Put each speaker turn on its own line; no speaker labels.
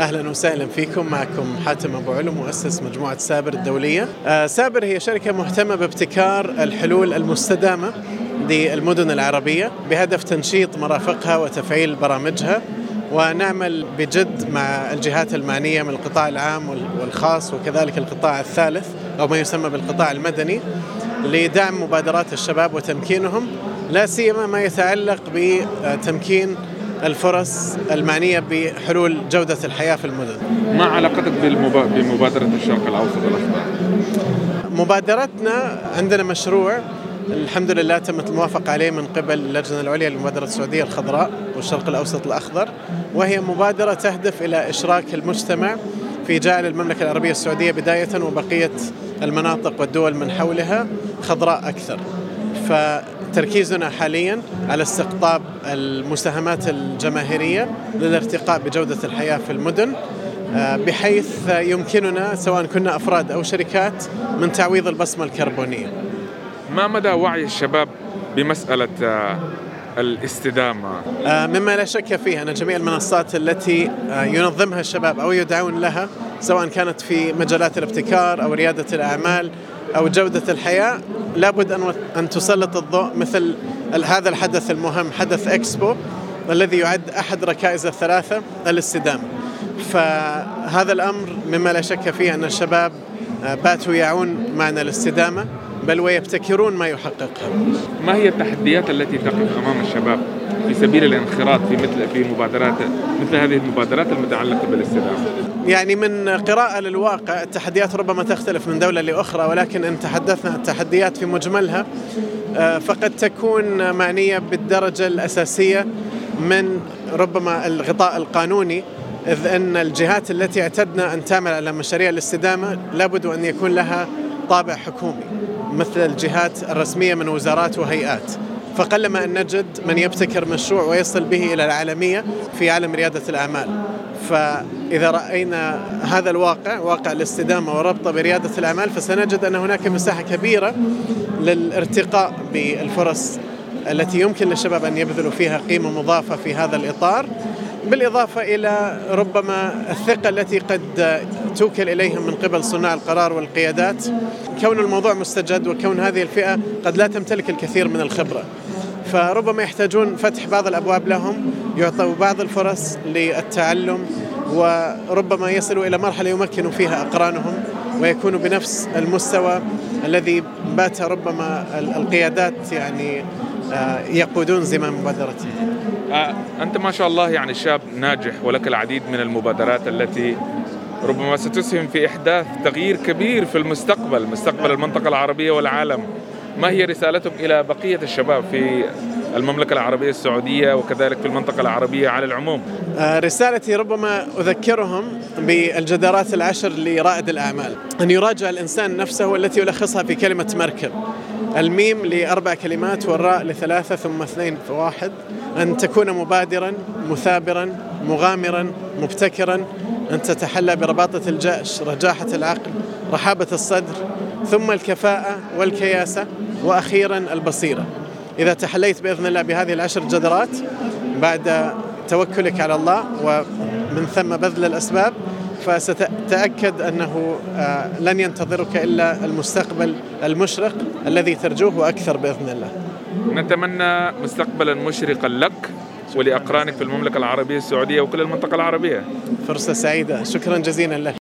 أهلا وسهلا فيكم معكم حاتم أبو علم مؤسس مجموعة سابر الدولية. آه، سابر هي شركة مهتمة بابتكار الحلول المستدامة للمدن العربية بهدف تنشيط مرافقها وتفعيل برامجها ونعمل بجد مع الجهات المعنية من القطاع العام والخاص وكذلك القطاع الثالث أو ما يسمى بالقطاع المدني لدعم مبادرات الشباب وتمكينهم لا سيما ما يتعلق بتمكين الفرص المعنية بحلول جودة الحياة في المدن
ما علاقتك بمبادرة الشرق الأوسط الأخضر؟
مبادرتنا عندنا مشروع الحمد لله تمت الموافقة عليه من قبل اللجنة العليا للمبادرة السعودية الخضراء والشرق الأوسط الأخضر وهي مبادرة تهدف إلى إشراك المجتمع في جعل المملكة العربية السعودية بداية وبقية المناطق والدول من حولها خضراء أكثر فتركيزنا حاليا على استقطاب المساهمات الجماهيرية للارتقاء بجودة الحياة في المدن آه، بحيث يمكننا سواء كنا أفراد أو شركات من تعويض البصمة الكربونية.
ما مدى وعي الشباب بمسألة آه، الاستدامة؟
آه، مما لا شك فيه أن جميع المنصات التي ينظمها الشباب أو يدعون لها سواء كانت في مجالات الابتكار أو ريادة الأعمال أو جودة الحياة لابد أن أن تسلط الضوء مثل هذا الحدث المهم حدث إكسبو الذي يعد أحد ركائز الثلاثة الاستدامة. فهذا الأمر مما لا شك فيه أن الشباب آه، باتوا يعون معنى الاستدامة. بل ويبتكرون ما يحققها.
ما هي التحديات التي تقف أمام الشباب في سبيل الانخراط في مثل في مبادرات مثل هذه المبادرات المتعلقة بالاستدامة؟
يعني من قراءة للواقع التحديات ربما تختلف من دولة لأخرى ولكن إن تحدثنا التحديات في مجملها آه، فقد تكون معنية بالدرجة الأساسية من ربما الغطاء القانوني إذ أن الجهات التي اعتدنا أن تعمل على مشاريع الاستدامة لابد أن يكون لها طابع حكومي. مثل الجهات الرسمية من وزارات وهيئات. فقلما أن نجد من يبتكر مشروع ويصل به إلى العالمية في عالم ريادة الأعمال. فإذا رأينا هذا الواقع واقع الاستدامة وربطه بريادة الأعمال فسنجد أن هناك مساحة كبيرة للارتقاء بالفرص التي يمكن للشباب أن يبذلوا فيها قيمة مضافة في هذا الإطار. بالإضافة إلى ربما الثقة التي قد توكل إليهم من قبل صناع القرار والقيادات كون الموضوع مستجد وكون هذه الفئة قد لا تمتلك الكثير من الخبرة. فربما يحتاجون فتح بعض الأبواب لهم يعطوا بعض الفرص للتعلم وربما يصلوا إلى مرحلة يمكنوا فيها أقرانهم ويكونوا بنفس المستوى الذي بات ربما القيادات يعني يقودون زمام مبادرتهم
آه، أنت ما شاء الله يعني شاب ناجح ولك العديد من المبادرات التي ربما ستسهم في إحداث تغيير كبير في المستقبل مستقبل المنطقة العربية والعالم. ما هي رسالتك إلى بقية الشباب في المملكة العربية السعودية وكذلك في المنطقة العربية على العموم؟
آه، رسالتي ربما أذكرهم بالجدارات العشر لرائد الأعمال أن يراجع الإنسان نفسه والتي يلخصها في كلمة مركب. الميم لأربع كلمات والراء لثلاثة ثم اثنين فواحد أن تكون مبادرا مثابرا مغامرا مبتكرا. أن تتحلى برباطة الجأش رجاحة العقل رحابة الصدر ثم الكفاءة والكياسة وأخيرا البصيرة. إذا تحليت بإذن الله بهذه العشر جدرات بعد توكلك على الله ومن ثم بذل الأسباب فستتأكد أنه آه، لن ينتظرك إلا المستقبل المشرق الذي ترجوه وأكثر بإذن الله.
نتمنى مستقبلا مشرقا لك ولأقرانك في المملكة العربية السعودية وكل المنطقة العربية.
فرصة سعيدة. شكرا جزيلا لك.